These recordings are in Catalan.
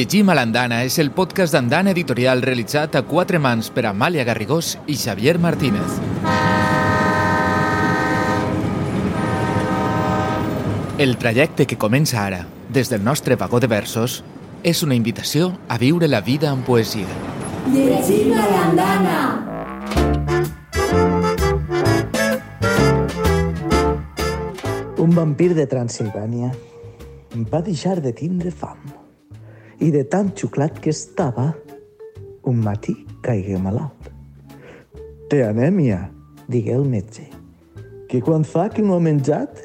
Llegim a l'Andana és el podcast d'Andana Editorial realitzat a quatre mans per Amàlia Garrigós i Xavier Martínez. El trajecte que comença ara, des del nostre vagó de versos, és una invitació a viure la vida amb poesia. Llegim a l'andana. Un vampir de Transilvània em va deixar de tindre fam i de tan xuclat que estava, un matí caigué malalt. Té anèmia, digué el metge, que quan fa que no ha menjat?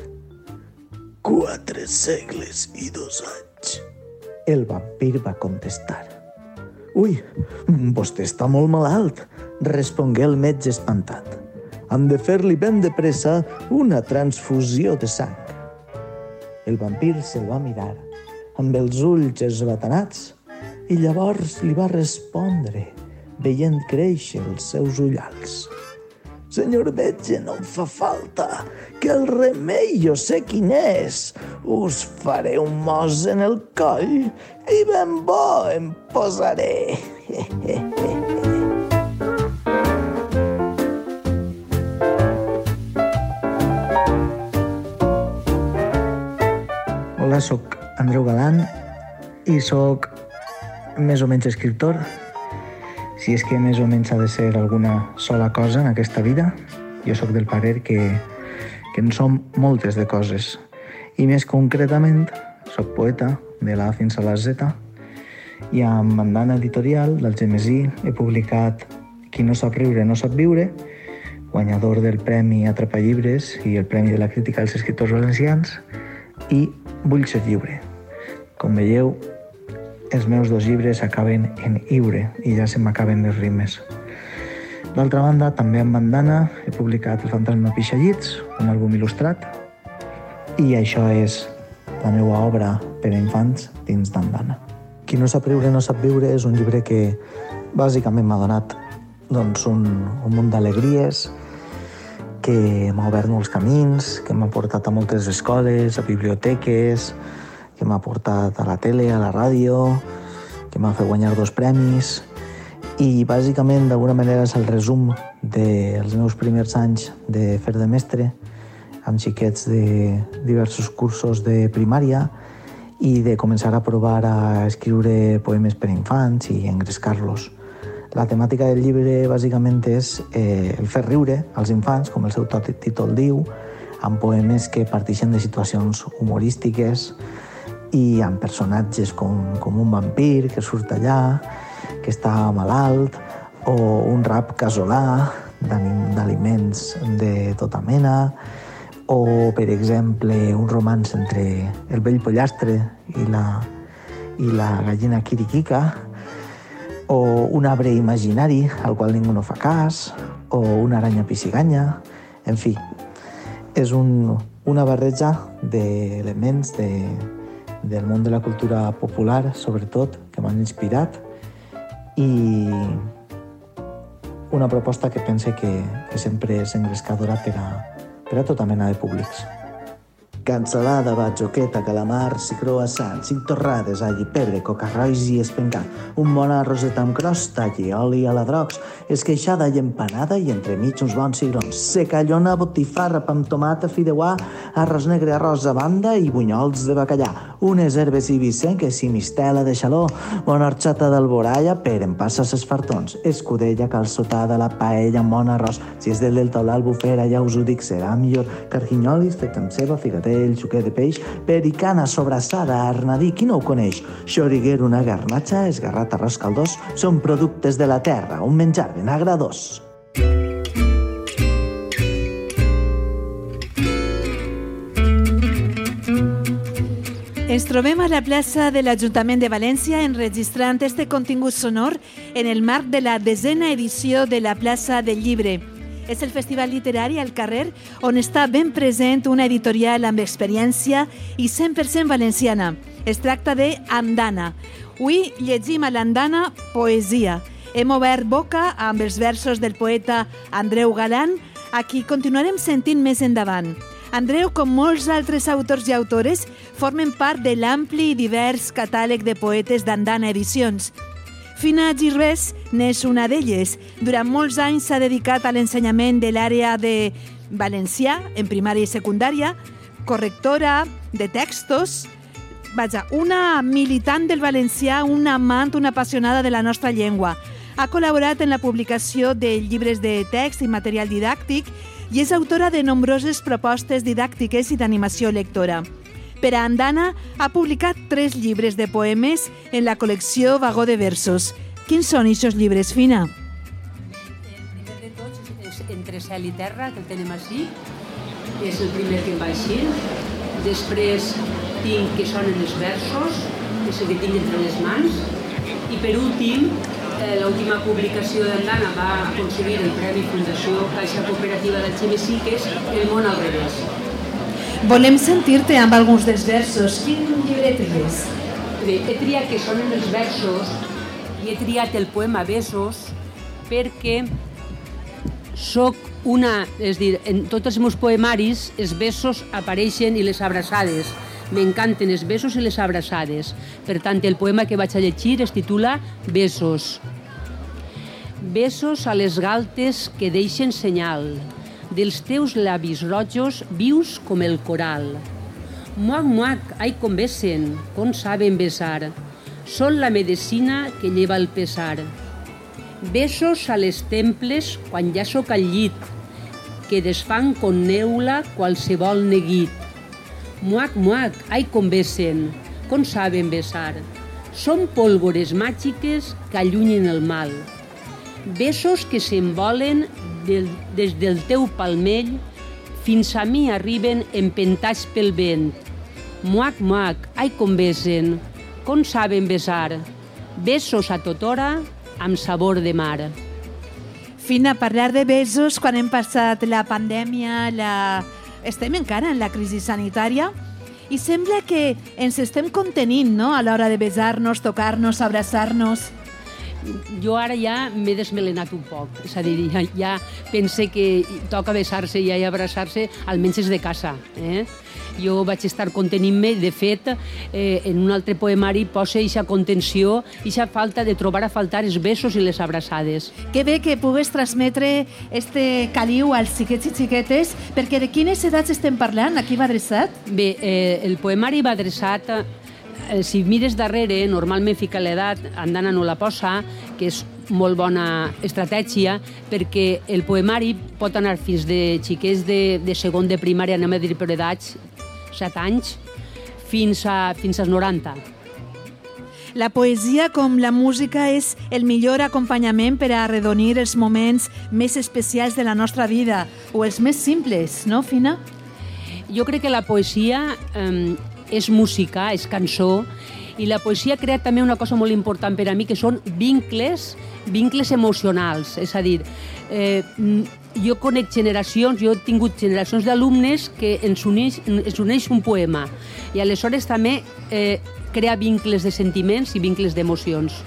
Quatre segles i dos anys. El vampir va contestar. Ui, vostè està molt malalt, respongué el metge espantat. Hem de fer-li ben de pressa una transfusió de sang. El vampir se'l va mirar amb els ulls esbatanats i llavors li va respondre, veient créixer els seus ullals. Senyor metge, no em fa falta, que el remei jo sé quin és. Us faré un mos en el coll i ben bo em posaré. Hola, sóc Andreu Galant i sóc més o menys escriptor. Si és que més o menys ha de ser alguna sola cosa en aquesta vida, jo sóc del parer que, que en som moltes de coses. I més concretament, sóc poeta de la fins a la Z i amb Andana Editorial del Gemesí he publicat Qui no sap riure no sap viure, guanyador del Premi Atrapa Llibres i el Premi de la Crítica als Escriptors Valencians, i Vull ser lliure. Com veieu, els meus dos llibres acaben en iure i ja se m'acaben les rimes. D'altra banda, també amb bandana he publicat El fantasma pixallits, un àlbum il·lustrat, i això és la meva obra per a infants dins d'andana. Qui no sap riure no sap viure és un llibre que bàsicament m'ha donat doncs, un, un munt d'alegries, que m'ha obert molts camins, que m'ha portat a moltes escoles, a biblioteques, que m'ha portat a la tele, a la ràdio, que m'ha fet guanyar dos premis i bàsicament d'alguna manera és el resum dels meus primers anys de fer de mestre amb xiquets de diversos cursos de primària i de començar a provar a escriure poemes per infants i engrescar-los. La temàtica del llibre bàsicament és eh, el fer riure als infants, com el seu títol diu, amb poemes que parteixen de situacions humorístiques i amb personatges com, com un vampir que surt allà, que està malalt, o un rap casolà d'aliments de tota mena, o, per exemple, un romanç entre el vell pollastre i la, i la gallina quiriquica, o un arbre imaginari al qual ningú no fa cas, o una aranya pisciganya, en fi, és un, una barreja d'elements de, del món de la cultura popular, sobretot, que m'han inspirat, i una proposta que pense que, que sempre és engrescadora per a, per a tota mena de públics. Cansalada, batjoqueta, calamars i croissants, cinc torrades, alli, pebre, cocarrois i espencar, un bon arroset amb crosta i oli a la drocs, esqueixada i empanada i entremig uns bons cigrons, secallona, botifarra, pa amb tomata, fideuà, arròs negre, arròs a banda i bunyols de bacallà, unes herbes i vicenques i mistela de xaló, bona horxata per empassa ses fartons, escudella calçotada, la paella amb bon arròs, si és del delta o l'albufera, ja us ho dic, serà millor, carquinyolis fet amb ceba, figatell, suquet de peix, pericana sobrassada, arnadí, qui no ho coneix? Xoriguer, una garnatxa, esgarrat, arròs caldós, són productes de la terra, un menjar ben agradós. Ens trobem a la plaça de l'Ajuntament de València enregistrant este contingut sonor en el marc de la desena edició de la plaça del llibre. És el festival literari al carrer on està ben present una editorial amb experiència i 100% valenciana. Es tracta de Andana, Avui llegim a l'andana poesia. Hem obert boca amb els versos del poeta Andreu Galán, a qui continuarem sentint més endavant. Andreu, com molts altres autors i autores, formen part de l'ampli i divers catàleg de poetes d'Andana Edicions. Fina Girbès n'és una d'elles. Durant molts anys s'ha dedicat a l'ensenyament de l'àrea de valencià, en primària i secundària, correctora de textos, vaja, una militant del valencià, una amant, una apassionada de la nostra llengua. Ha col·laborat en la publicació de llibres de text i material didàctic i és autora de nombroses propostes didàctiques i d'animació lectora. Per a Andana ha publicat tres llibres de poemes en la col·lecció Vagó de Versos. Quins són aquests llibres, Fina? El primer de tots Entre cel i terra, que el tenem així. És el primer que em va així. Després tinc que sonen els versos, que és el que tinc entre les mans. I per últim, eh, l'última publicació d'Andana va aconseguir el Premi Fundació Caixa Cooperativa d'Algemesí, que és El món al revés. Volem sentir-te amb alguns dels versos. Quin llibre tries? Bé, he triat que sonen els versos i he triat el poema Besos perquè sóc una... És dir, en tots els meus poemaris els besos apareixen i les abraçades. M'encanten els besos i les abraçades. Per tant, el poema que vaig a llegir es titula Besos. Besos a les galtes que deixen senyal, dels teus llavis rojos vius com el coral. Muac, muac, ai com besen, com saben besar. Són la medicina que lleva el pesar. Besos a les temples quan ja sóc al llit, que desfan con neula qualsevol neguit. Muac, muac, ai com besen, com saben besar. Són pólvores màgiques que allunyen el mal. Besos que s'envolen del, des del teu palmell fins a mi arriben empentats pel vent. Muac, muac, ai com besen, com saben besar. Besos a tothora amb sabor de mar. Fina, parlar de besos quan hem passat la pandèmia, la... estem encara en la crisi sanitària i sembla que ens estem contenint no? a l'hora de besar-nos, tocar-nos, abraçar-nos. Jo ara ja m'he desmelenat un poc, és a dir, ja, ja pense que toca besar-se i abraçar-se almenys és de casa. Eh? Jo vaig estar contenint-me, de fet, eh, en un altre poemari posa eixa contenció, eixa falta de trobar a faltar els besos i les abraçades. Que bé que pugues transmetre este caliu als xiquets i xiquetes, perquè de quines edats estem parlant? A qui va adreçat? Bé, eh, el poemari va adreçat si mires darrere, normalment fica l'edat, Andana no la posa, que és molt bona estratègia, perquè el poemari pot anar fins de xiquets de, de segon de primària, anem a dir per edats, 7 anys, fins, a, fins als 90. La poesia, com la música, és el millor acompanyament per a arredonir els moments més especials de la nostra vida, o els més simples, no, Fina? Jo crec que la poesia eh, és música, és cançó, i la poesia crea també una cosa molt important per a mi, que són vincles, vincles emocionals. És a dir, eh, jo conec generacions, jo he tingut generacions d'alumnes que ens uneix, ens uneix un poema. I aleshores també eh, crea vincles de sentiments i vincles d'emocions.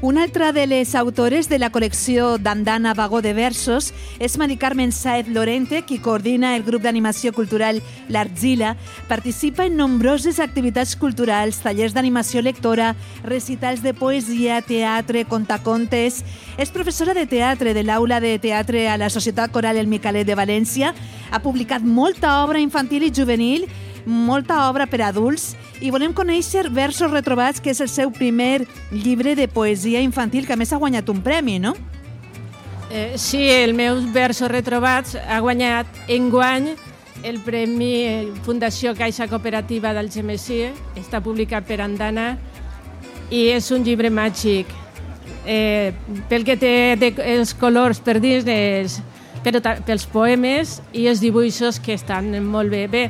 Una altra de les autores de la col·lecció d'Andana Vagó de Versos és Mari Carmen Saez Lorente, qui coordina el grup d'animació cultural L'Argila, participa en nombroses activitats culturals, tallers d'animació lectora, recitals de poesia, teatre, contacontes. És professora de teatre de l'Aula de Teatre a la Societat Coral El Micalet de València. Ha publicat molta obra infantil i juvenil molta obra per a adults i volem conèixer Versos retrobats, que és el seu primer llibre de poesia infantil, que a més ha guanyat un premi, no? Eh, sí, el meu Versos retrobats ha guanyat enguany el Premi Fundació Caixa Cooperativa del Gemesí, està publicat per Andana i és un llibre màgic. Eh, pel que té de, els colors per dins, els, però pels poemes i els dibuixos que estan molt bé. Bé,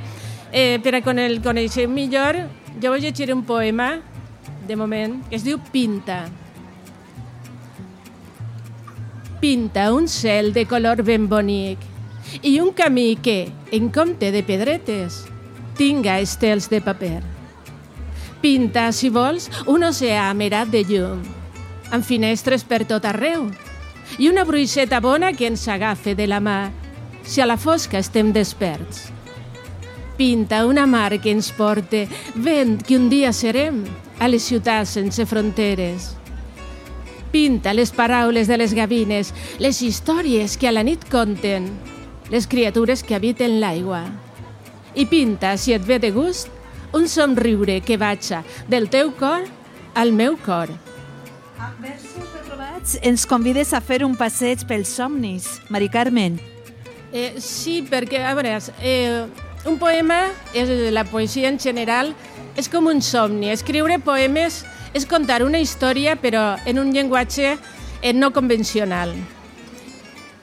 eh, per a con el conèixer millor, jo vull llegir un poema, de moment, que es diu Pinta. Pinta un cel de color ben bonic i un camí que, en compte de pedretes, tinga estels de paper. Pinta, si vols, un oceà amerat de llum, amb finestres per tot arreu, i una bruixeta bona que ens agafa de la mà, si a la fosca estem desperts. Pinta una mar que ens porte, vent que un dia serem, a les ciutats sense fronteres. Pinta les paraules de les gavines, les històries que a la nit conten, les criatures que habiten l'aigua. I pinta, si et ve de gust, un somriure que vaja del teu cor al meu cor. Amb versos retrobats ens convides a fer un passeig pels somnis, Mari Carmen. Eh, sí, perquè, a veure, eh, un poema, és, la poesia en general, és com un somni. Escriure poemes és contar una història, però en un llenguatge eh, no convencional.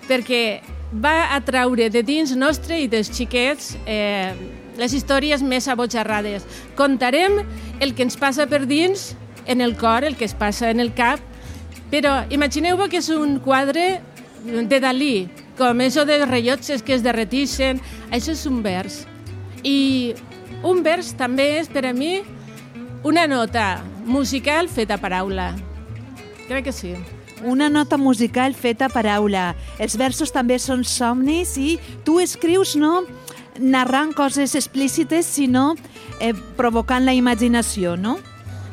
Perquè va atraure de dins nostre i dels xiquets eh, les històries més abojarrades. Contarem el que ens passa per dins, en el cor, el que es passa en el cap, però imagineu-vos que és un quadre de Dalí, com això de rellotges que es derretixen, això és un vers. I un vers també és per a mi una nota musical feta a paraula. Crec que sí. Una nota musical feta a paraula. Els versos també són somnis i tu escrius no narrant coses explícites, sinó eh, provocant la imaginació, no?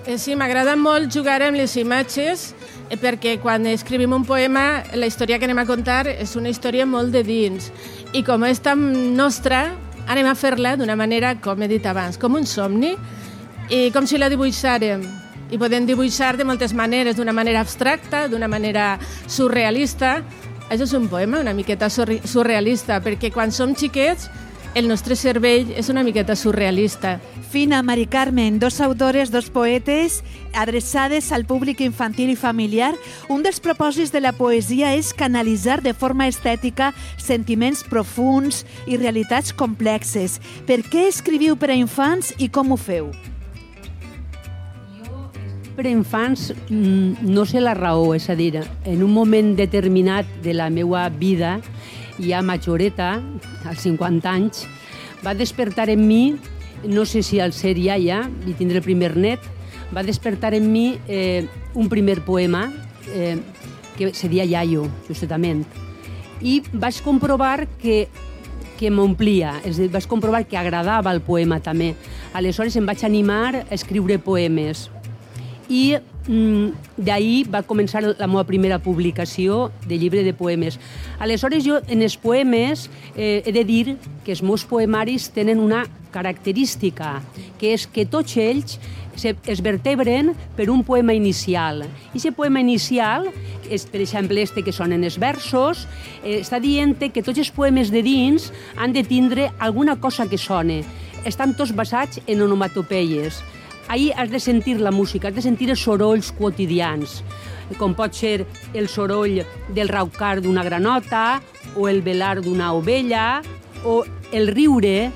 Eh, sí, m'agrada molt jugar amb les imatges eh, perquè quan escrivim un poema la història que anem a contar és una història molt de dins i com és tan nostra anem a fer-la d'una manera, com he dit abans, com un somni i com si la dibuixàrem i podem dibuixar de moltes maneres, d'una manera abstracta, d'una manera surrealista. Això és un poema una miqueta surrealista, perquè quan som xiquets el nostre cervell és una miqueta surrealista. Fina, Mari Carmen, dos autores, dos poetes adreçades al públic infantil i familiar. Un dels propòsits de la poesia és canalitzar de forma estètica sentiments profuns i realitats complexes. Per què escriviu per a infants i com ho feu? per a infants mm, no sé la raó, és a dir, en un moment determinat de la meva vida, ja majoreta, als 50 anys, va despertar en mi, no sé si al ser iaia, i tindré el primer net, va despertar en mi eh, un primer poema eh, que seria Iaio, justament. I vaig comprovar que que m'omplia, és dir, vaig comprovar que agradava el poema també. Aleshores em vaig animar a escriure poemes i d'ahir va començar la meva primera publicació de llibre de poemes. Aleshores, jo en els poemes eh, he de dir que els meus poemaris tenen una característica, que és que tots ells es vertebren per un poema inicial. I aquest poema inicial, és, per exemple, este que sonen els versos, eh, està dient que tots els poemes de dins han de tindre alguna cosa que sone. Estan tots basats en onomatopeies ahir has de sentir la música, has de sentir els sorolls quotidians, com pot ser el soroll del raucar d'una granota, o el velar d'una ovella, o el riure,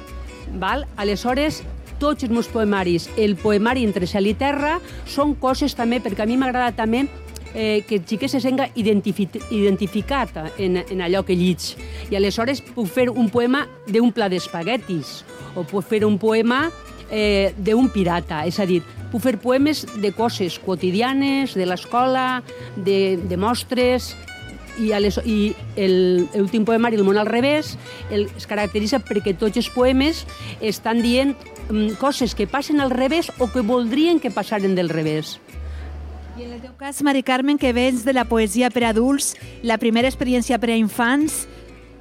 val? Aleshores, tots els meus poemaris, el poemari entre cel i terra, són coses també, perquè a mi m'agrada també eh, que el xiquet se senga identific identificat en, en allò que llits. I aleshores puc fer un poema d'un pla d'espaguetis, o puc fer un poema eh, d'un pirata, és a dir, puc fer poemes de coses quotidianes, de l'escola, de, de mostres, i, les, i l'últim poemari, El món al revés, el, es caracteritza perquè tots els poemes estan dient mm, coses que passen al revés o que voldrien que passaren del revés. I en el teu cas, Mari Carmen, que vens de la poesia per adults, la primera experiència per a infants,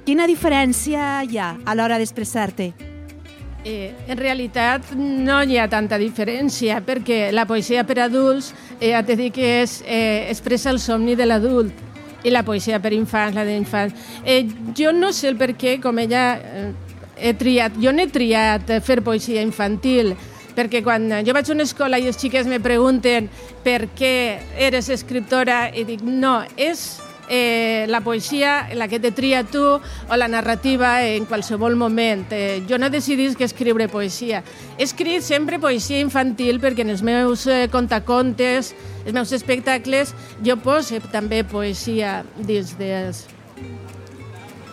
quina diferència hi ha a l'hora d'expressar-te? Eh, en realitat no hi ha tanta diferència perquè la poesia per adults eh, ja t'he dit que és, eh, expressa el somni de l'adult i la poesia per infants, la d'infants. Eh, jo no sé el per què, com ella eh, he triat, jo no he triat fer poesia infantil, perquè quan jo vaig a una escola i els xiques me pregunten per què eres escriptora, i dic, no, és eh, la poesia, la que te tria tu, o la narrativa en qualsevol moment. Eh, jo no he decidit que escriure poesia. He escrit sempre poesia infantil perquè en els meus eh, contacontes, els meus espectacles, jo poso també poesia dins dels...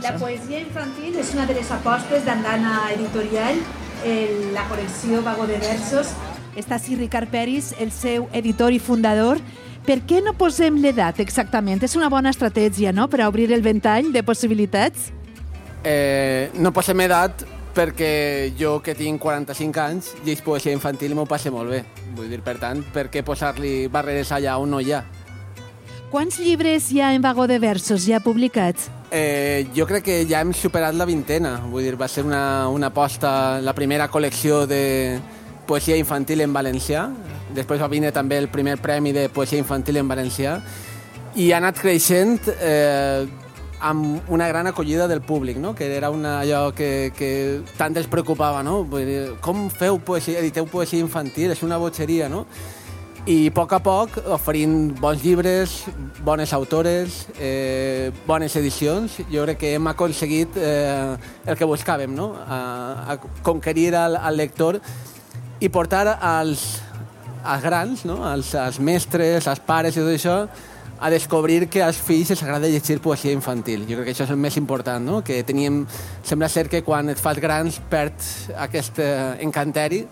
La poesia infantil és una de les apostes d'Andana Editorial, la col·lecció Vago de Versos, Està així Ricard Peris, el seu editor i fundador. Per què no posem l'edat exactament? És una bona estratègia, no?, per a obrir el ventall de possibilitats. Eh, no posem edat perquè jo, que tinc 45 anys, llegeix poesia infantil i m'ho passe molt bé. Vull dir, per tant, per què posar-li barreres allà on no hi ha? Quants llibres hi ha en vagó de versos ja publicats? Eh, jo crec que ja hem superat la vintena. Vull dir, va ser una, una aposta, la primera col·lecció de poesia infantil en valencià. Després va vindre també el primer premi de poesia infantil en valencià. I ha anat creixent eh, amb una gran acollida del públic, no? que era una, allò que, que tant els preocupava. No? Dir, com feu poesia, editeu poesia infantil? És una botxeria, no? i a poc a poc oferint bons llibres, bones autores, eh, bones edicions. Jo crec que hem aconseguit eh, el que buscàvem, no? a, a conquerir al, al lector i portar als, als grans, no? als, als mestres, als pares i tot això, a descobrir que als fills els agrada llegir poesia infantil. Jo crec que això és el més important, no? que teníem... Sembla ser que quan et fas grans perds aquest eh, encanteri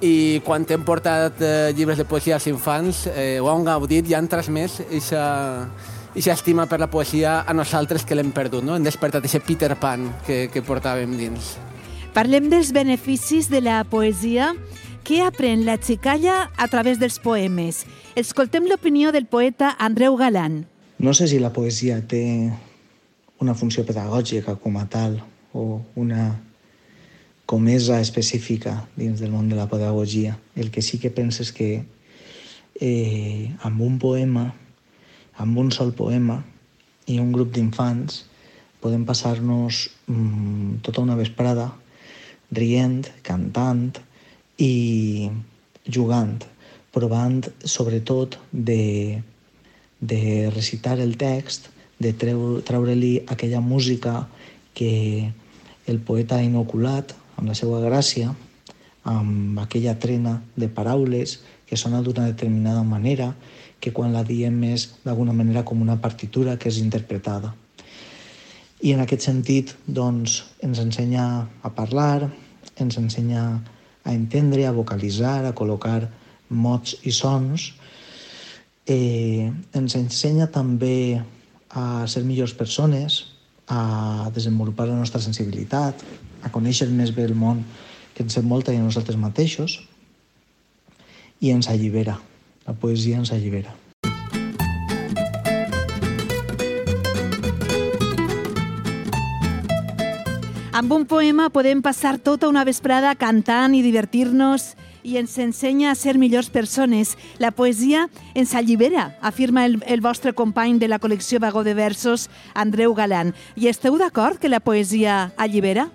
i quan hem portat eh, llibres de poesia als infants eh, ho han gaudit i han transmès aquesta estima per la poesia a nosaltres que l'hem perdut, no? hem despertat aquest Peter Pan que, que portàvem dins. Parlem dels beneficis de la poesia. Què aprèn la xicalla a través dels poemes? Escoltem l'opinió del poeta Andreu Galán. No sé si la poesia té una funció pedagògica com a tal o una comesa específica dins del món de la pedagogia. El que sí que penso és que eh, amb un poema, amb un sol poema i un grup d'infants podem passar-nos mm, tota una vesprada rient, cantant i jugant, provant sobretot de, de recitar el text, de treure-li aquella música que el poeta ha inoculat amb la seva gràcia, amb aquella trena de paraules que sona d'una determinada manera, que quan la diem és d'alguna manera com una partitura que és interpretada. I en aquest sentit, doncs, ens ensenya a parlar, ens ensenya a entendre, a vocalitzar, a col·locar mots i sons. Eh, ens ensenya també a ser millors persones, a desenvolupar la nostra sensibilitat, a conèixer més bé el món que ens envolta i a nosaltres mateixos i ens allibera. La poesia ens allibera. Amb un poema podem passar tota una vesprada cantant i divertir-nos i ens ensenya a ser millors persones. La poesia ens allibera, afirma el, el vostre company de la col·lecció Vagó de Versos, Andreu Galán. I esteu d'acord que la poesia allibera?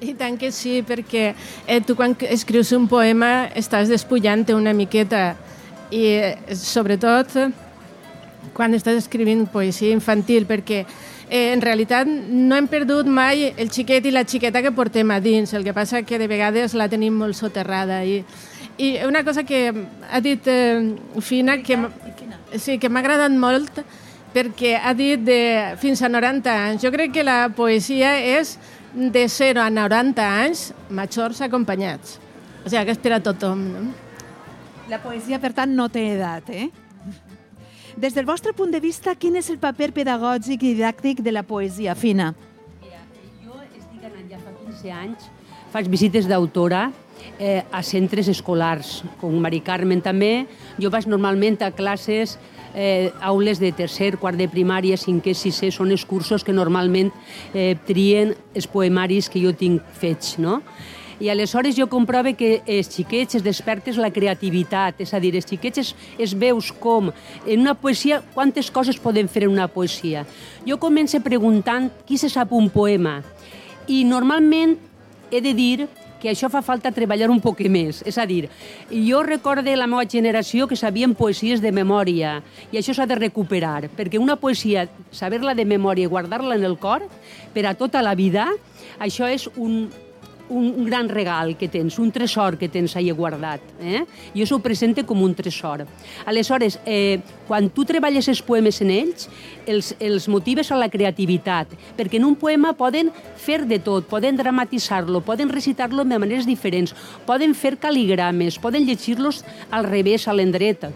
I tant que sí, perquè eh, tu quan escrius un poema estàs despullant una miqueta i eh, sobretot quan estàs escrivint poesia infantil, perquè eh, en realitat no hem perdut mai el xiquet i la xiqueta que portem a dins, el que passa que de vegades la tenim molt soterrada. I, i una cosa que ha dit eh, Fina, que, sí, que m'ha agradat molt, perquè ha dit de fins a 90 anys. Jo crec que la poesia és de 0 a 90 anys, majors acompanyats. O sigui, que és per a tothom. No? La poesia, per tant, no té edat, eh? Des del vostre punt de vista, quin és el paper pedagògic i didàctic de la poesia fina? Mira, jo estic anant ja fa 15 anys, faig visites d'autora eh, a centres escolars, com Mari Carmen també. Jo vaig normalment a classes eh, aules de tercer, quart de primària, cinquè, sisè, són els cursos que normalment eh, trien els poemaris que jo tinc fets, no? I aleshores jo comprove que els xiquets es despertes la creativitat, és a dir, els xiquets es, es veus com en una poesia, quantes coses poden fer en una poesia. Jo començo preguntant qui se sap un poema i normalment he de dir que això fa falta treballar un poc més. És a dir, jo recorde la meva generació que sabien poesies de memòria i això s'ha de recuperar, perquè una poesia, saber-la de memòria i guardar-la en el cor per a tota la vida, això és un, un, un gran regal que tens, un tresor que tens ahí guardat. Eh? Jo s'ho presente com un tresor. Aleshores, eh, quan tu treballes els poemes en ells, els, els motives a la creativitat, perquè en un poema poden fer de tot, poden dramatitzar-lo, poden recitar-lo de maneres diferents, poden fer cal·ligrames, poden llegir-los al revés, a l'endreta.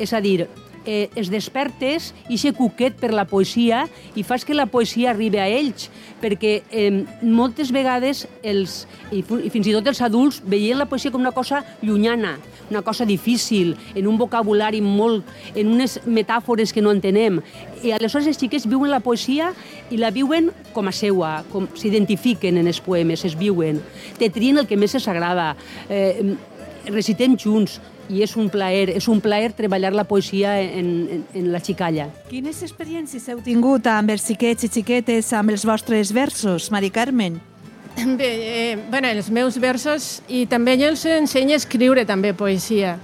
És a dir, eh, es despertes i se cuquet per la poesia i fas que la poesia arribi a ells, perquè eh, moltes vegades els, i, i fins i tot els adults veien la poesia com una cosa llunyana, una cosa difícil, en un vocabulari molt... en unes metàfores que no entenem. I aleshores els xiquets viuen la poesia i la viuen com a seua, com s'identifiquen en els poemes, es viuen. Te trien el que més els agrada, eh, recitem junts, i és un plaer, és un plaer treballar la poesia en, en, en la xicalla. Quines experiències heu tingut amb els xiquets i xiquetes amb els vostres versos, Mari Carmen? Bé, eh, bueno, els meus versos i també jo els ensenyo a escriure també poesia.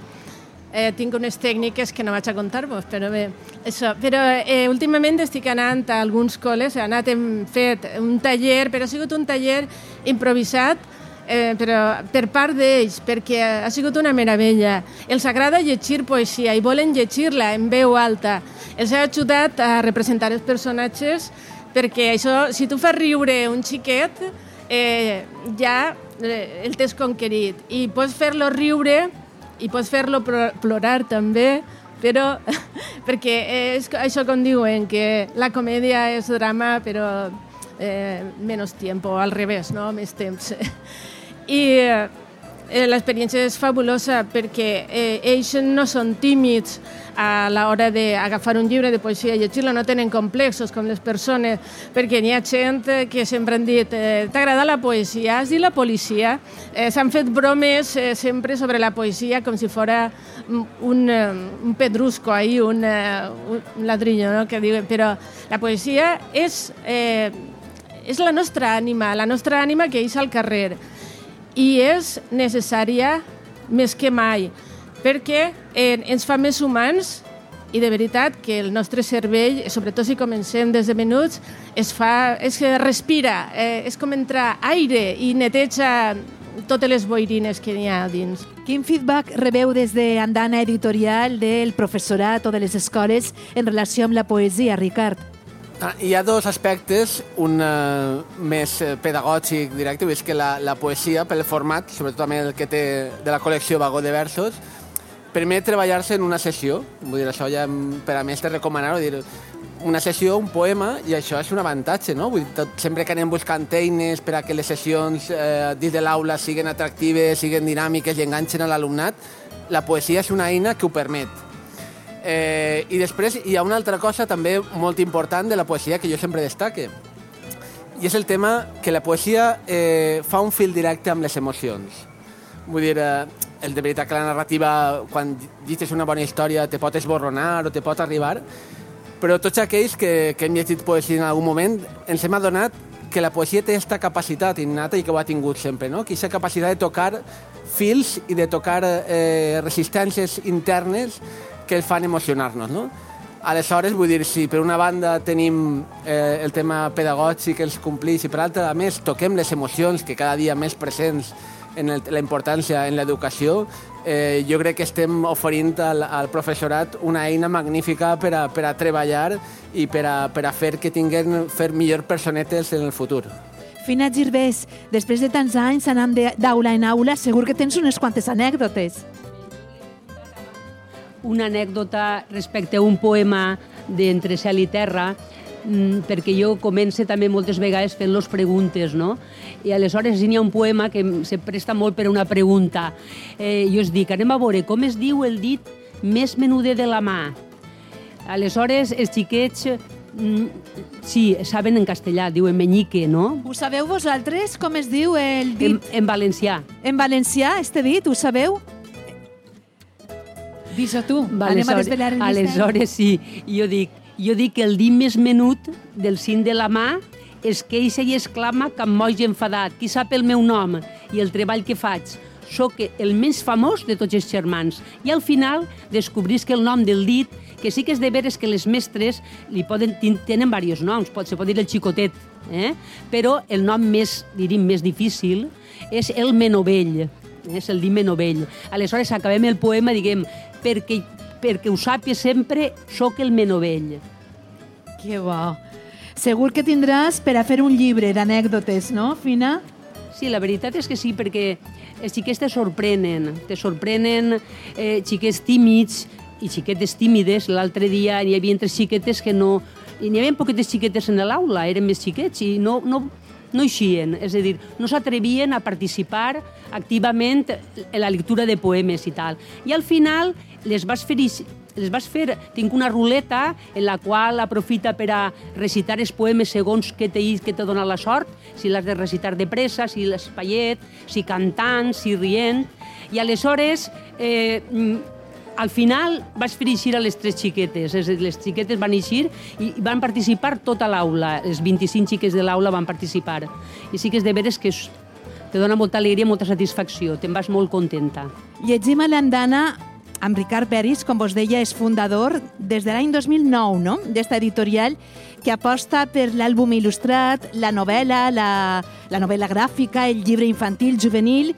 Eh, tinc unes tècniques que no vaig a contar-vos, però bé, això. Però eh, últimament estic anant a alguns col·les, he anat, hem fet un taller, però ha sigut un taller improvisat, eh, però per part d'ells, perquè ha sigut una meravella. Els agrada llegir poesia i volen llegir-la en veu alta. Els ha ajudat a representar els personatges perquè això, si tu fas riure un xiquet, eh, ja eh, el tens conquerit. I pots fer-lo riure i pots fer-lo plorar també, però perquè és això com diuen, que la comèdia és drama, però eh, menys temps, al revés, no? més temps. I eh, l'experiència és fabulosa perquè eh, ells no són tímids a l'hora d'agafar un llibre de poesia i llegir-lo, no tenen complexos com les persones, perquè n'hi ha gent que sempre han dit eh, t'agrada la poesia, has dit la policia, eh, s'han fet bromes eh, sempre sobre la poesia com si fora un, un pedrusco ahí, un, un ladrillo, no? que diuen, però la poesia és, eh, és la nostra ànima, la nostra ànima que és al carrer i és necessària més que mai, perquè eh, ens fa més humans i de veritat que el nostre cervell, sobretot si comencem des de menuts, es fa, es respira, eh, és com entrar aire i neteja totes les boirines que n'hi ha dins. Quin feedback rebeu des de Andana Editorial del professorat o de les escoles en relació amb la poesia, Ricard? Ah, hi ha dos aspectes, un uh, més eh, pedagògic directe, és que la, la poesia, pel format, sobretot també el que té de la col·lecció Vagó de Versos, permet treballar-se en una sessió. Vull dir, això ja per a més te recomanar-ho, dir una sessió, un poema, i això és un avantatge, no? Vull dir, tot, sempre que anem buscant eines per a que les sessions eh, dins de l'aula siguin atractives, siguin dinàmiques i enganxen a l'alumnat, la poesia és una eina que ho permet Eh, I després hi ha una altra cosa també molt important de la poesia que jo sempre destaque. I és el tema que la poesia eh, fa un fil directe amb les emocions. Vull dir, eh, el de veritat que la narrativa, quan llegis una bona història, te pot esborronar o te pot arribar, però tots aquells que, que hem llegit poesia en algun moment ens hem adonat que la poesia té aquesta capacitat innata i que ho ha tingut sempre, no? aquesta capacitat de tocar fils i de tocar eh, resistències internes que el fan emocionar-nos, no? Aleshores, vull dir, si per una banda tenim eh, el tema pedagògic, els complís, i per altra, a més, toquem les emocions que cada dia més presents en el, la importància en l'educació, eh, jo crec que estem oferint al, al professorat una eina magnífica per a, per a treballar i per a, per a fer que tinguin fer millor personetes en el futur. Fina Girbés, després de tants anys anant d'aula en aula, segur que tens unes quantes anècdotes una anècdota respecte a un poema d'Entre cel i terra, mm, perquè jo comence també moltes vegades fent-los preguntes, no? I aleshores hi ha un poema que se presta molt per una pregunta. Eh, jo es dic, anem a veure com es diu el dit més menuder de la mà. Aleshores, els xiquets mm, sí, saben en castellà, diuen meñique, no? Ho sabeu vosaltres com es diu el dit? En, en valencià. En valencià, este dit, ho sabeu? Dis-ho tu, vale, anem a desvelar el Aleshores, sí, jo dic, jo dic que el dit més menut del cim de la mà és queixa i exclama que em moix enfadat. Qui sap el meu nom i el treball que faig? sóc el més famós de tots els germans. I al final descobrís que el nom del dit, que sí que és de veres que les mestres li poden, tenen diversos noms, pot, se pot dir el xicotet, eh? però el nom més, diríem, més difícil és el menovell, és el dit menovell. Aleshores acabem el poema, diguem, perquè, perquè ho sàpies sempre, sóc el menovell. Que bo. Segur que tindràs per a fer un llibre d'anècdotes, no, Fina? Sí, la veritat és que sí, perquè els xiquets te sorprenen, te sorprenen eh, xiquets tímids i xiquetes tímides. L'altre dia hi havia tres xiquetes que no... N'hi havia poquetes xiquetes en l'aula, eren més xiquets i no, no, no eixien, és a dir, no s'atrevien a participar activament en la lectura de poemes i tal. I al final les vas fer les vas fer, tinc una ruleta en la qual aprofita per a recitar els poemes segons que te, que te dona la sort, si l'has de recitar de pressa, si l'espaiet, si cantant, si rient, i aleshores eh, al final vaig fer eixir a les tres xiquetes. Les xiquetes van eixir i van participar tota l'aula. Els 25 xiques de l'aula van participar. I sí que és de veres que te dona molta alegria, molta satisfacció. Te'n vas molt contenta. Llegim a l'andana amb Ricard Peris, com vos deia, és fundador des de l'any 2009, no?, d'esta editorial que aposta per l'àlbum il·lustrat, la novel·la, la, la novel·la gràfica, el llibre infantil, juvenil,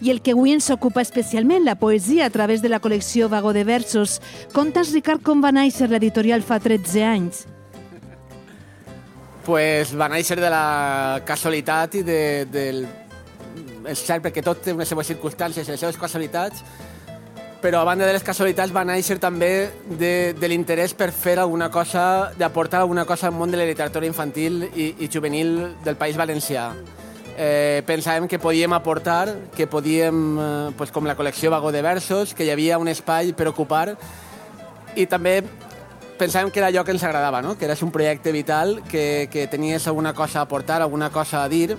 i el que avui ens ocupa especialment, la poesia, a través de la col·lecció Vago de Versos. Contes, Ricard, com va néixer l'editorial fa 13 anys? pues va néixer de la casualitat i de, del... És cert, perquè tot té unes seves circumstàncies i les seves casualitats, però a banda de les casualitats va néixer també de, de l'interès per fer alguna cosa, d'aportar alguna cosa al món de la literatura infantil i, i juvenil del País Valencià. Eh, pensàvem que podíem aportar, que podíem, eh, pues, com la col·lecció Vago de Versos, que hi havia un espai per ocupar i també pensàvem que era allò que ens agradava, no? que era un projecte vital, que, que tenies alguna cosa a aportar, alguna cosa a dir,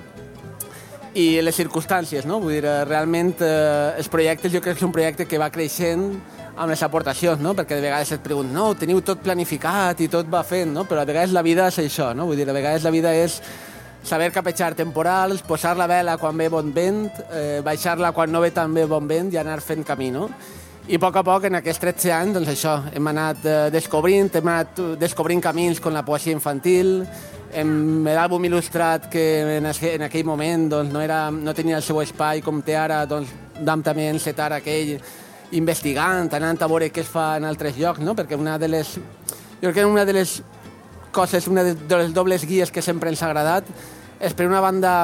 i les circumstàncies, no? Vull dir, eh, realment eh, els projectes jo crec que és un projecte que va creixent amb les aportacions, no? Perquè de vegades et pregunten, no, teniu tot planificat i tot va fent, no? Però a vegades la vida és això, no? Vull dir, a vegades la vida és saber capejar temporals, posar la vela quan ve bon vent, eh, baixar-la quan no ve tan bé bon vent i anar fent camí, no? I a poc a poc, en aquests 13 anys, doncs això, hem anat eh, descobrint, hem anat eh, descobrint camins com la poesia infantil, amb l'àlbum il·lustrat que en, en aquell moment doncs, no, era, no tenia el seu espai com té ara, doncs vam també encetar aquell investigant, anant a veure què es fa en altres llocs, no? perquè una de les... Jo crec que una de les coses, una de les dobles guies que sempre ens ha agradat és per una banda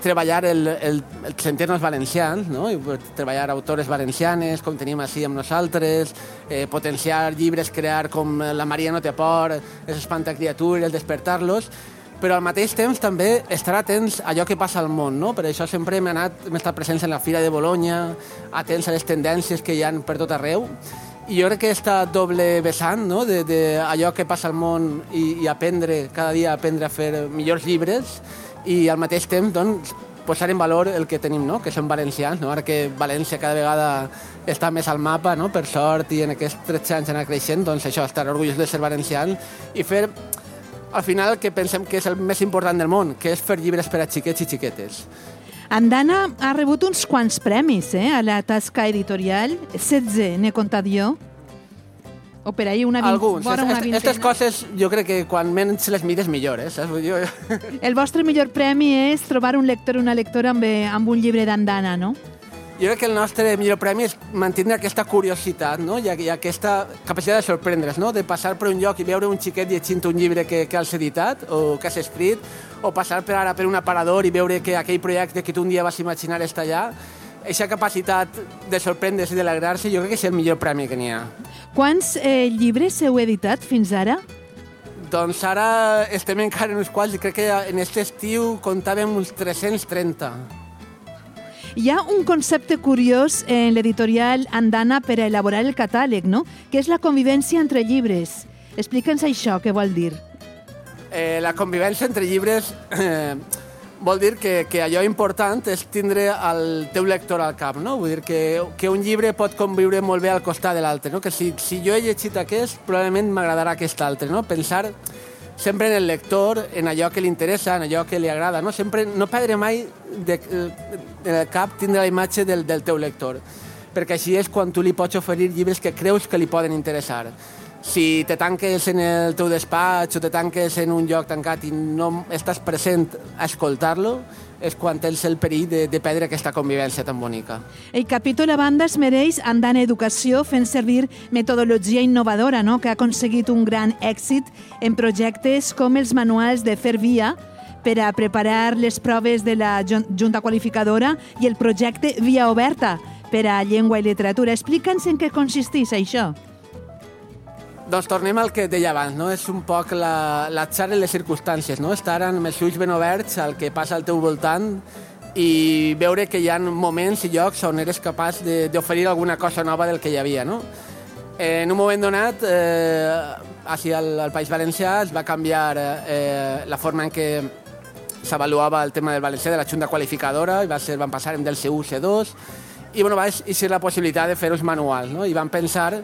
treballar el, el, el sentir-nos valencians, no? I treballar autores valencianes, com tenim així amb nosaltres, eh, potenciar llibres, crear com La Maria no té por, Els espantacriatures, despertar-los, però al mateix temps també estar atents a allò que passa al món, no? Per això sempre hem, anat, hem estat presents en la Fira de Bologna, atents a les tendències que hi han per tot arreu, i jo crec que aquesta doble vessant, no? de, de allò que passa al món i, i aprendre, cada dia aprendre a fer millors llibres, i al mateix temps doncs, posar en valor el que tenim, no? que som valencians, no? ara que València cada vegada està més al mapa, no? per sort, i en aquests 13 anys anar creixent, doncs això, estar orgullós de ser valencians i fer al final que pensem que és el més important del món, que és fer llibres per a xiquets i xiquetes. Andana ha rebut uns quants premis eh, a la tasca editorial. 16, n'he comptat jo. O per ahir una, vint, Alguns. vora una Aquestes vintena. coses jo crec que quan menys les mires millor, eh? Saps? Jo... El vostre millor premi és trobar un lector o una lectora amb, eh, amb un llibre d'andana, no? Jo crec que el nostre millor premi és mantenir aquesta curiositat no? I, i aquesta capacitat de sorprendre's, no? de passar per un lloc i veure un xiquet llegint un llibre que, que has editat o que has escrit, o passar per ara per un aparador i veure que aquell projecte que tu un dia vas imaginar està allà. Aquesta capacitat de sorprendre's i d'alegrar-se jo crec que és el millor premi que n'hi ha. Quants eh, llibres heu editat fins ara? Doncs ara estem encara en uns quals crec que en aquest estiu comptàvem uns 330. Hi ha un concepte curiós en l'editorial Andana per a elaborar el catàleg, no? que és la convivència entre llibres. Explica'ns això, què vol dir. Eh, la convivència entre llibres eh, vol dir que, que allò important és tindre el teu lector al cap, no? Vull dir que, que un llibre pot conviure molt bé al costat de l'altre, no? Que si, si jo he llegit aquest, probablement m'agradarà aquest altre, no? Pensar sempre en el lector, en allò que li interessa, en allò que li agrada, no? Sempre no perdre mai de, eh, en el cap tindre la imatge del, del teu lector, perquè així és quan tu li pots oferir llibres que creus que li poden interessar. Si te tanques en el teu despatx o te tanques en un lloc tancat i no estàs present a escoltar-lo, és quan tens el perill de, de perdre aquesta convivència tan bonica. El capítol a banda es mereix Andana Educació fent servir metodologia innovadora no? que ha aconseguit un gran èxit en projectes com els manuals de Fer Via per a preparar les proves de la jun- Junta Qualificadora i el projecte Via Oberta per a llengua i literatura. Explica'ns en què consisteix això. Doncs tornem al que deia abans, no? És un poc la, l'atzar en les circumstàncies, no? Estar amb els ulls ben oberts al que passa al teu voltant i veure que hi ha moments i llocs on eres capaç d'oferir alguna cosa nova del que hi havia, no? En un moment donat, eh, així al, al País Valencià es va canviar eh, la forma en què s'avaluava el tema del valencià de la junta qualificadora i va ser, van passar del C1 C2 i bueno, va ser la possibilitat de fer-ho manuals no? i van pensar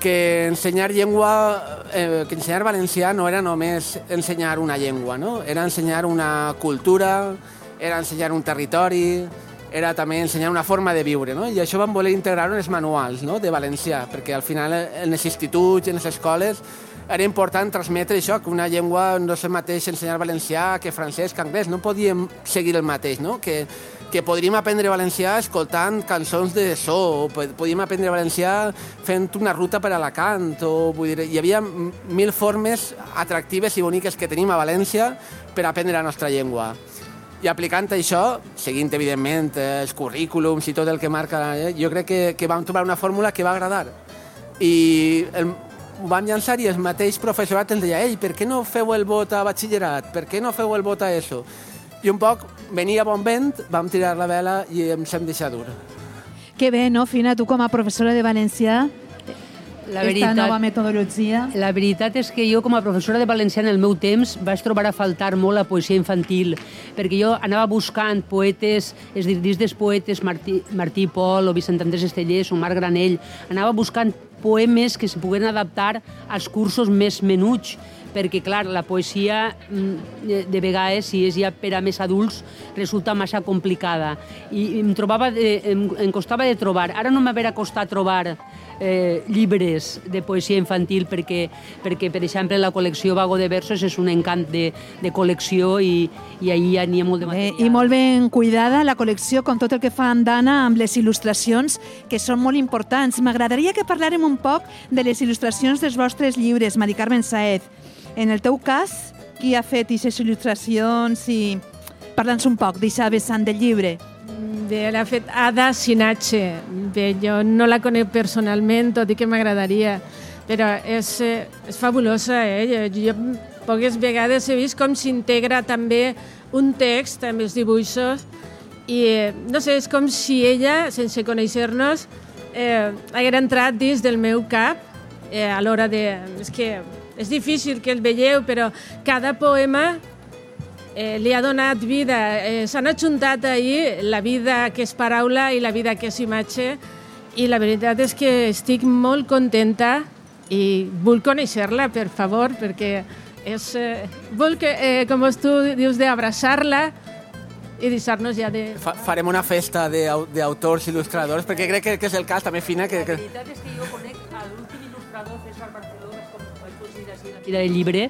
que ensenyar llengua, eh, que ensenyar valencià no era només ensenyar una llengua, no? era ensenyar una cultura, era ensenyar un territori, era també ensenyar una forma de viure, no? I això van voler integrar en els manuals no? de valencià, perquè al final en els instituts, en les escoles, era important transmetre això, que una llengua no és el mateix ensenyar valencià que francès, que anglès, no podíem seguir el mateix, no? Que, que podríem aprendre valencià escoltant cançons de so, o po- podíem aprendre valencià fent una ruta per Alacant, o vull dir, hi havia mil formes atractives i boniques que tenim a València per aprendre la nostra llengua. I aplicant això, seguint, evidentment, els currículums i tot el que marca, eh, jo crec que, que vam trobar una fórmula que va agradar. I el, ho vam llançar i el mateix professorat ens deia «Ei, per què no feu el vot a batxillerat? Per què no feu el vot a ESO?» I un poc venia bon vent, vam tirar la vela i ens hem deixat dur. Que bé, no, Fina, tu com a professora de valencià, La esta veritat, nova metodologia... La veritat és que jo, com a professora de valencià en el meu temps, vaig trobar a faltar molt la poesia infantil, perquè jo anava buscant poetes, és dir, dins dels poetes Martí, Martí Pol o Vicent Andrés Estellers o Marc Granell, anava buscant poemes que se pogueren adaptar als cursos més menuts, perquè, clar, la poesia mm, de- de vegades, si és ja per a més adults, resulta massa complicada. I em, trobava de, em, em costava de trobar. Ara no m'haver costat trobar eh, llibres de poesia infantil perquè, perquè, per exemple, la col·lecció Vago de Versos és un encant de, de col·lecció i, i ahir ja n'hi ha molt de material. I molt ben cuidada la col·lecció, com tot el que fa Andana amb les il·lustracions, que són molt importants. M'agradaria que parlàrem un poc de les il·lustracions dels vostres llibres, Mari Carmen Saez. En el teu cas, qui ha fet aquestes il·lustracions i... Parla'ns un poc d'aquesta vessant del llibre. Bé, l'ha fet Ada Sinache. Bé, jo no la conec personalment, tot i que m'agradaria, però és, eh, és fabulosa, eh? Jo, jo poques vegades he vist com s'integra també un text amb els dibuixos i, eh, no sé, és com si ella, sense conèixer-nos, eh, haguera entrat dins del meu cap eh, a l'hora de... És que és difícil que el veieu, però cada poema eh, li ha donat vida. Eh, S'han ajuntat ahir la vida que és paraula i la vida que és imatge i la veritat és que estic molt contenta i vull conèixer-la, per favor, perquè és, eh, vull que, eh, com tu dius, d'abraçar-la i deixar-nos ja de... Fa, farem una festa de- d'autors il·lustradors, perquè crec que, que és el cas també, Fina, que, que, La veritat és que jo Fira del Llibre,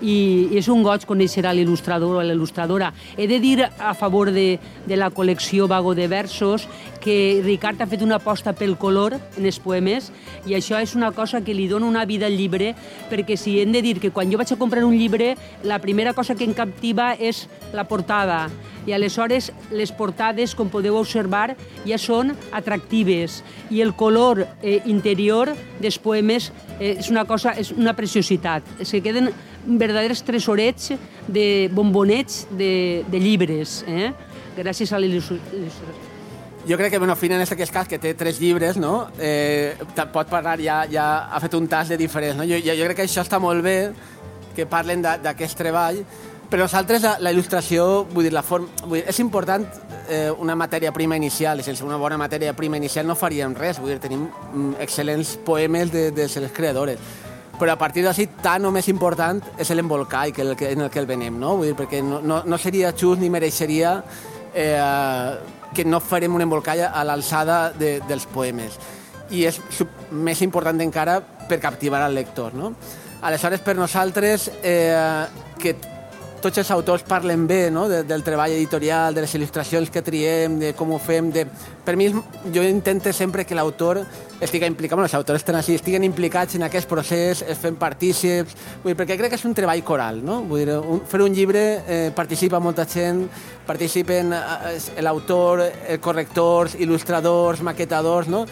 i, és un goig conèixer l'il·lustrador o a l'il·lustradora. He de dir a favor de, de la col·lecció Vago de Versos que Ricard ha fet una aposta pel color en els poemes i això és una cosa que li dona una vida al llibre perquè si hem de dir que quan jo vaig a comprar un llibre la primera cosa que em captiva és la portada i aleshores les portades, com podeu observar, ja són atractives i el color eh, interior dels poemes eh, és una cosa, és una preciositat. Se queden verdaders tresorets de bombonets de, de llibres, eh? gràcies a l'il·lustració. Jo crec que, bueno, Fina, en aquest cas, que té tres llibres, no? Eh, pot parlar, ja, ja ha fet un tas de diferents, no? Jo, jo, crec que això està molt bé, que parlen d'aquest treball, però nosaltres la, la il·lustració, vull dir, la forma, vull dir, és important eh, una matèria prima inicial, sense una bona matèria prima inicial no faríem res, vull dir, tenim mm, excel·lents poemes de, de les creadores. però a partir d'ací tan o més important és l'embolcall que, el, que, en el que el venem, no? Vull dir, perquè no, no, no seria just ni mereixeria eh, que no farem un embolcall a l'alçada de, dels poemes. I és més important encara per captivar al lector, no? Aleshores, per nosaltres, eh, que tots els autors parlen bé no? de, del treball editorial, de les il·lustracions que triem, de com ho fem. De... Per mi, jo intento sempre que l'autor estigui implicat, bueno, els autors estan així, estiguen implicats en aquest procés, es fem partícips, vull dir, perquè crec que és un treball coral, no? Vull dir, un, fer un llibre eh, participa molta gent, participen eh, l'autor, eh, correctors, il·lustradors, maquetadors, no?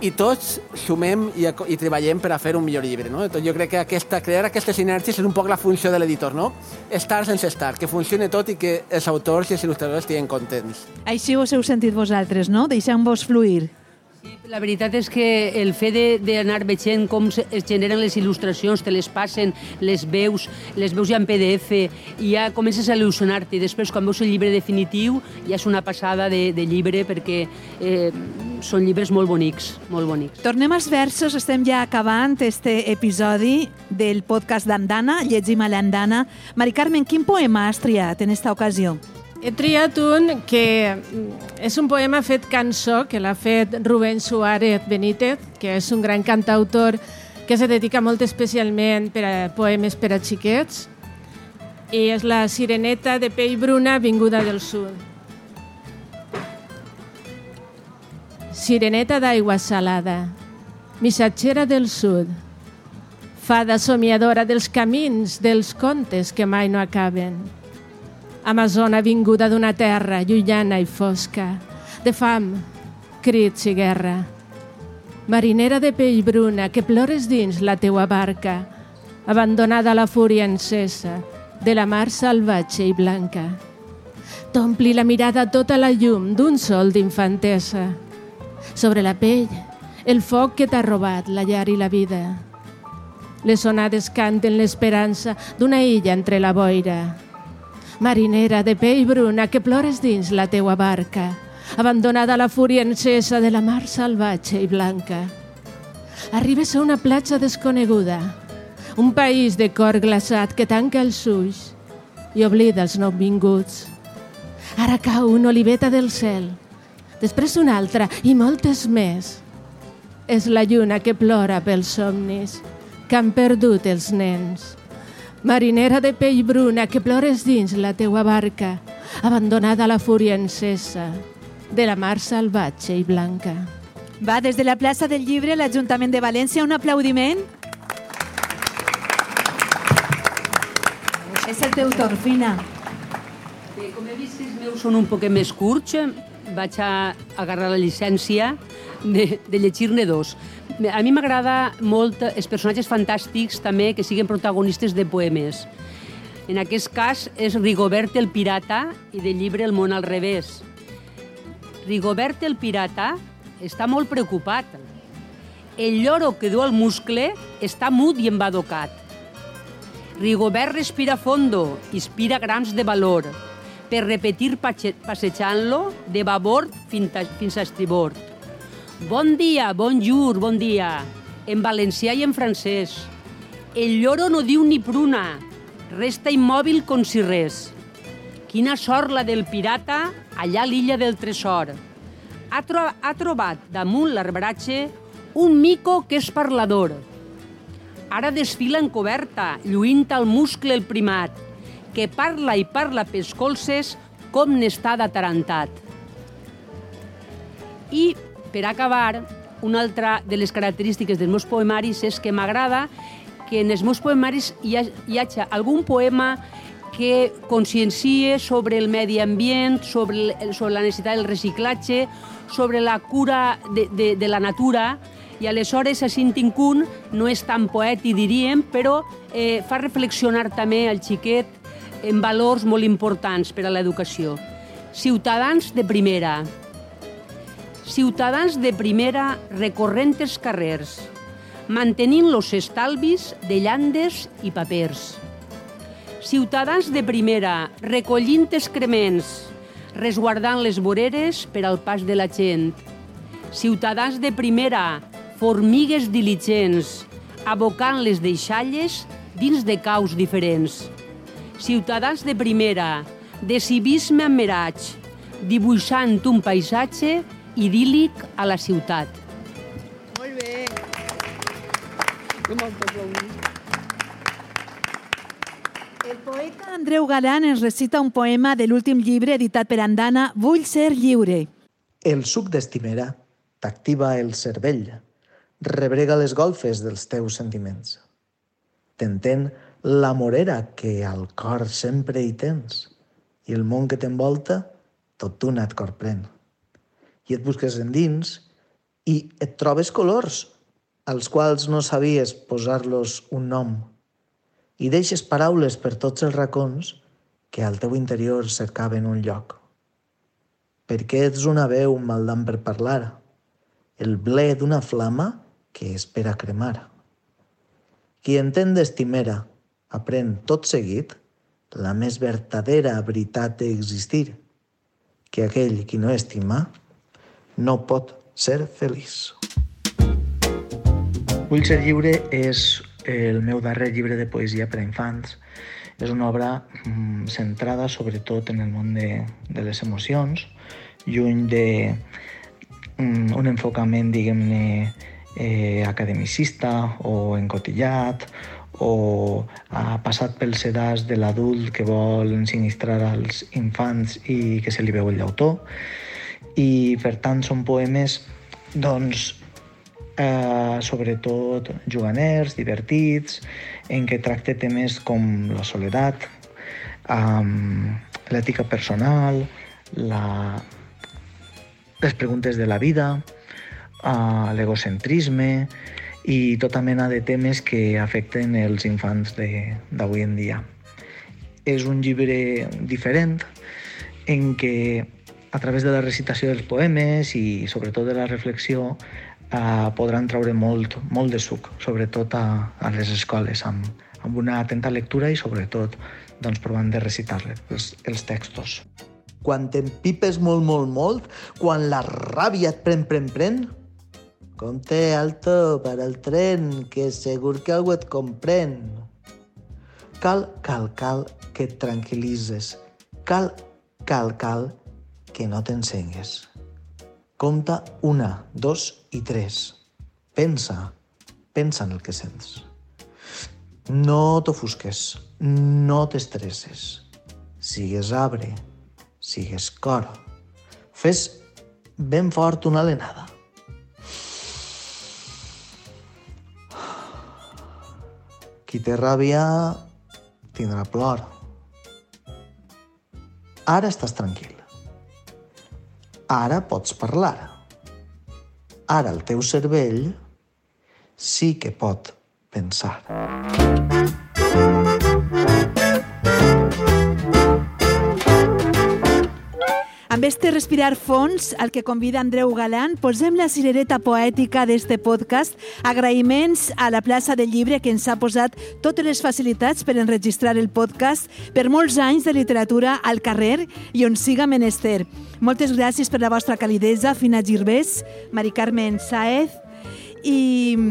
I tots sumem i, i treballem per a fer un millor llibre. No? Jo crec que aquesta, crear aquestes sinergies és un poc la funció de l'editor, no? Estar sense estar, que funcione tot i que els autors i els il·lustradors estiguin contents. Així us heu sentit vosaltres, no? Deixant-vos fluir. La veritat és que el fet d'anar veient com es generen les il·lustracions, te les passen, les veus, les veus ja en PDF, i ja comences a il·lusionar-te. Després, quan veus el llibre definitiu, ja és una passada de, de llibre perquè eh, són llibres molt bonics, molt bonics. Tornem als versos, estem ja acabant este episodi del podcast d'Andana, llegim a l'Andana. Mari Carmen, quin poema has triat en esta ocasió? He triat un que és un poema fet cançó, que l'ha fet Rubén Suárez Benítez, que és un gran cantautor que se dedica molt especialment per a poemes per a xiquets, i és la Sireneta de pell bruna vinguda del sud. Sireneta d'aigua salada, missatgera del sud, fada somiadora dels camins, dels contes que mai no acaben, Amazona vinguda d'una terra llunyana i fosca, de fam, crits i guerra. Marinera de pell bruna que plores dins la teua barca, abandonada a la fúria encesa de la mar salvatge i blanca. T'ompli la mirada tota la llum d'un sol d'infantesa. Sobre la pell, el foc que t'ha robat la llar i la vida. Les onades canten l'esperança d'una illa entre la boira, marinera de pell bruna que plores dins la teua barca, abandonada a la fúria encesa de la mar salvatge i blanca. Arribes a una platja desconeguda, un país de cor glaçat que tanca els ulls i oblida els nouvinguts. Ara cau una oliveta del cel, després una altra i moltes més. És la lluna que plora pels somnis que han perdut els nens marinera de pell bruna que plores dins la teua barca, abandonada a la fúria encesa de la mar salvatge i blanca. Va, des de la plaça del Llibre, l'Ajuntament de València, un aplaudiment. És el teu torn, Fina. Bé, com he vist els meus són un poc més curts, vaig a agarrar la llicència de, de llegir-ne dos. A mi m'agrada molt els personatges fantàstics també que siguin protagonistes de poemes. En aquest cas és Rigobert el pirata i del llibre El món al revés. Rigobert el pirata està molt preocupat. El lloro que du el muscle està mut i embadocat. Rigobert respira fondo, inspira grams de valor, per repetir passejant-lo de babord fins a estribord Bon dia, bonjour, bon dia. En valencià i en francès. El lloro no diu ni pruna. Resta immòbil com si res. Quina sort la del pirata allà a l'illa del tresor. Ha, tro ha trobat damunt l'arbratge un mico que és parlador. Ara desfila en coberta, lluint al muscle el primat, que parla i parla pels colzes com n'està d'atarantat. I per acabar, una altra de les característiques dels meus poemaris és que m'agrada que en els meus poemaris hi, ha, hagi algun poema que consciencie sobre el medi ambient, sobre, el, sobre la necessitat del reciclatge, sobre la cura de, de, de la natura, i aleshores a Sintincun no és tan poètic, diríem, però eh, fa reflexionar també al xiquet en valors molt importants per a l'educació. Ciutadans de primera, ciutadans de primera recorrent els carrers, mantenint los estalvis de llandes i papers. Ciutadans de primera recollint excrements, resguardant les voreres per al pas de la gent. Ciutadans de primera, formigues diligents, abocant les deixalles dins de caus diferents. Ciutadans de primera, de civisme amb meraig, dibuixant un paisatge idíl·lic a la ciutat. Molt bé. El poeta Andreu Galán ens recita un poema de l'últim llibre editat per Andana, Vull ser lliure. El suc d'estimera t'activa el cervell, rebrega les golfes dels teus sentiments. T'entén la morera que al cor sempre hi tens i el món que t'envolta tot d'una et corprèn. I et busques endins i et trobes colors als quals no sabies posar-los un nom i deixes paraules per tots els racons que al teu interior cercaven un lloc. Perquè ets una veu maldant per parlar, el ble d'una flama que espera cremar. Qui entén d'estimera aprèn tot seguit la més vertadera veritat d'existir, que aquell qui no estima no pot ser feliç. Vull ser lliure és el meu darrer llibre de poesia per a infants. És una obra mm, centrada sobretot en el món de, de les emocions, lluny de mm, un enfocament, diguem-ne, eh, academicista o encotillat o ha passat pel sedàs de l'adult que vol ensinistrar als infants i que se li veu el llautó. I, per tant, són poemes, doncs, eh, sobretot juganers, divertits, en què tracta temes com la soledat, um, l'ètica personal, la, les preguntes de la vida, uh, l'egocentrisme i tota mena de temes que afecten els infants d'avui en dia. És un llibre diferent en què a través de la recitació dels poemes i sobretot de la reflexió eh, podran treure molt, molt de suc, sobretot a, a les escoles, amb, amb una atenta lectura i sobretot doncs, provant de recitar-les els, els textos. Quan t'empipes molt, molt, molt, quan la ràbia et pren, pren, pren, compte alto per al tren, que segur que algú et comprèn. Cal, cal, cal que et tranquil·litzes. Cal, cal, cal que no t'ensengues. Compta una, dos i tres. Pensa, pensa en el que sents. No t'ofusques, no t'estresses. Sigues arbre, sigues cor. Fes ben fort una alenada. Qui té ràbia tindrà plor. Ara estàs tranquil. Ara pots parlar. Ara el teu cervell sí que pot pensar. Amb este respirar fons, al que convida Andreu Galán, posem la cirereta poètica d'este podcast. Agraïments a la plaça del llibre que ens ha posat totes les facilitats per enregistrar el podcast per molts anys de literatura al carrer i on siga menester. Moltes gràcies per la vostra calidesa, Fina Girbés, Mari Carmen Saez i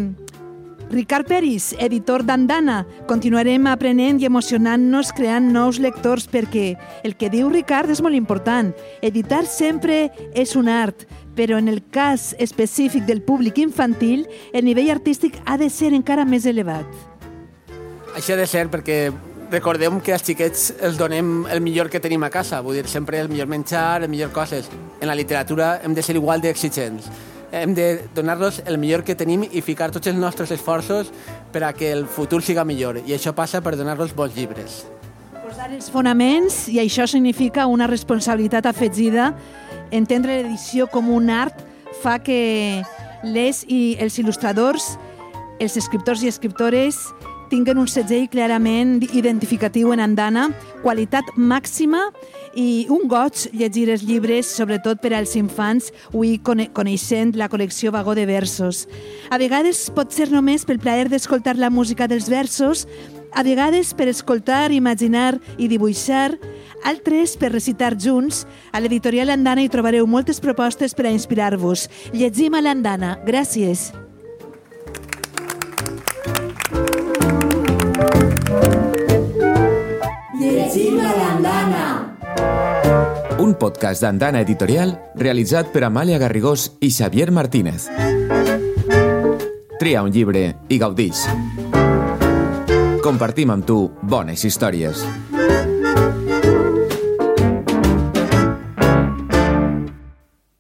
Ricard Peris, editor d'Andana. Continuarem aprenent i emocionant-nos creant nous lectors perquè el que diu Ricard és molt important. Editar sempre és un art, però en el cas específic del públic infantil, el nivell artístic ha de ser encara més elevat. Això ha de ser perquè recordem que als xiquets els donem el millor que tenim a casa, vull dir, sempre el millor menjar, el millor coses. En la literatura hem de ser igual d'exigents hem de donar-los el millor que tenim i ficar tots els nostres esforços per a que el futur siga millor. I això passa per donar-los bons llibres. Posar els fonaments, i això significa una responsabilitat afegida, entendre l'edició com un art fa que les i els il·lustradors, els escriptors i escriptores tinguen un segell clarament identificatiu en Andana, qualitat màxima i un goig llegir els llibres, sobretot per als infants, avui coneixent la col·lecció Vagó de Versos. A vegades pot ser només pel plaer d'escoltar la música dels versos, a vegades per escoltar, imaginar i dibuixar, altres per recitar junts. A l'editorial Andana hi trobareu moltes propostes per a inspirar-vos. Llegim a l'Andana. Gràcies. Llegim a l'andana! Un podcast d'Andana Editorial realitzat per Amàlia Garrigós i Xavier Martínez. Tria un llibre i gaudix. Compartim amb tu bones històries.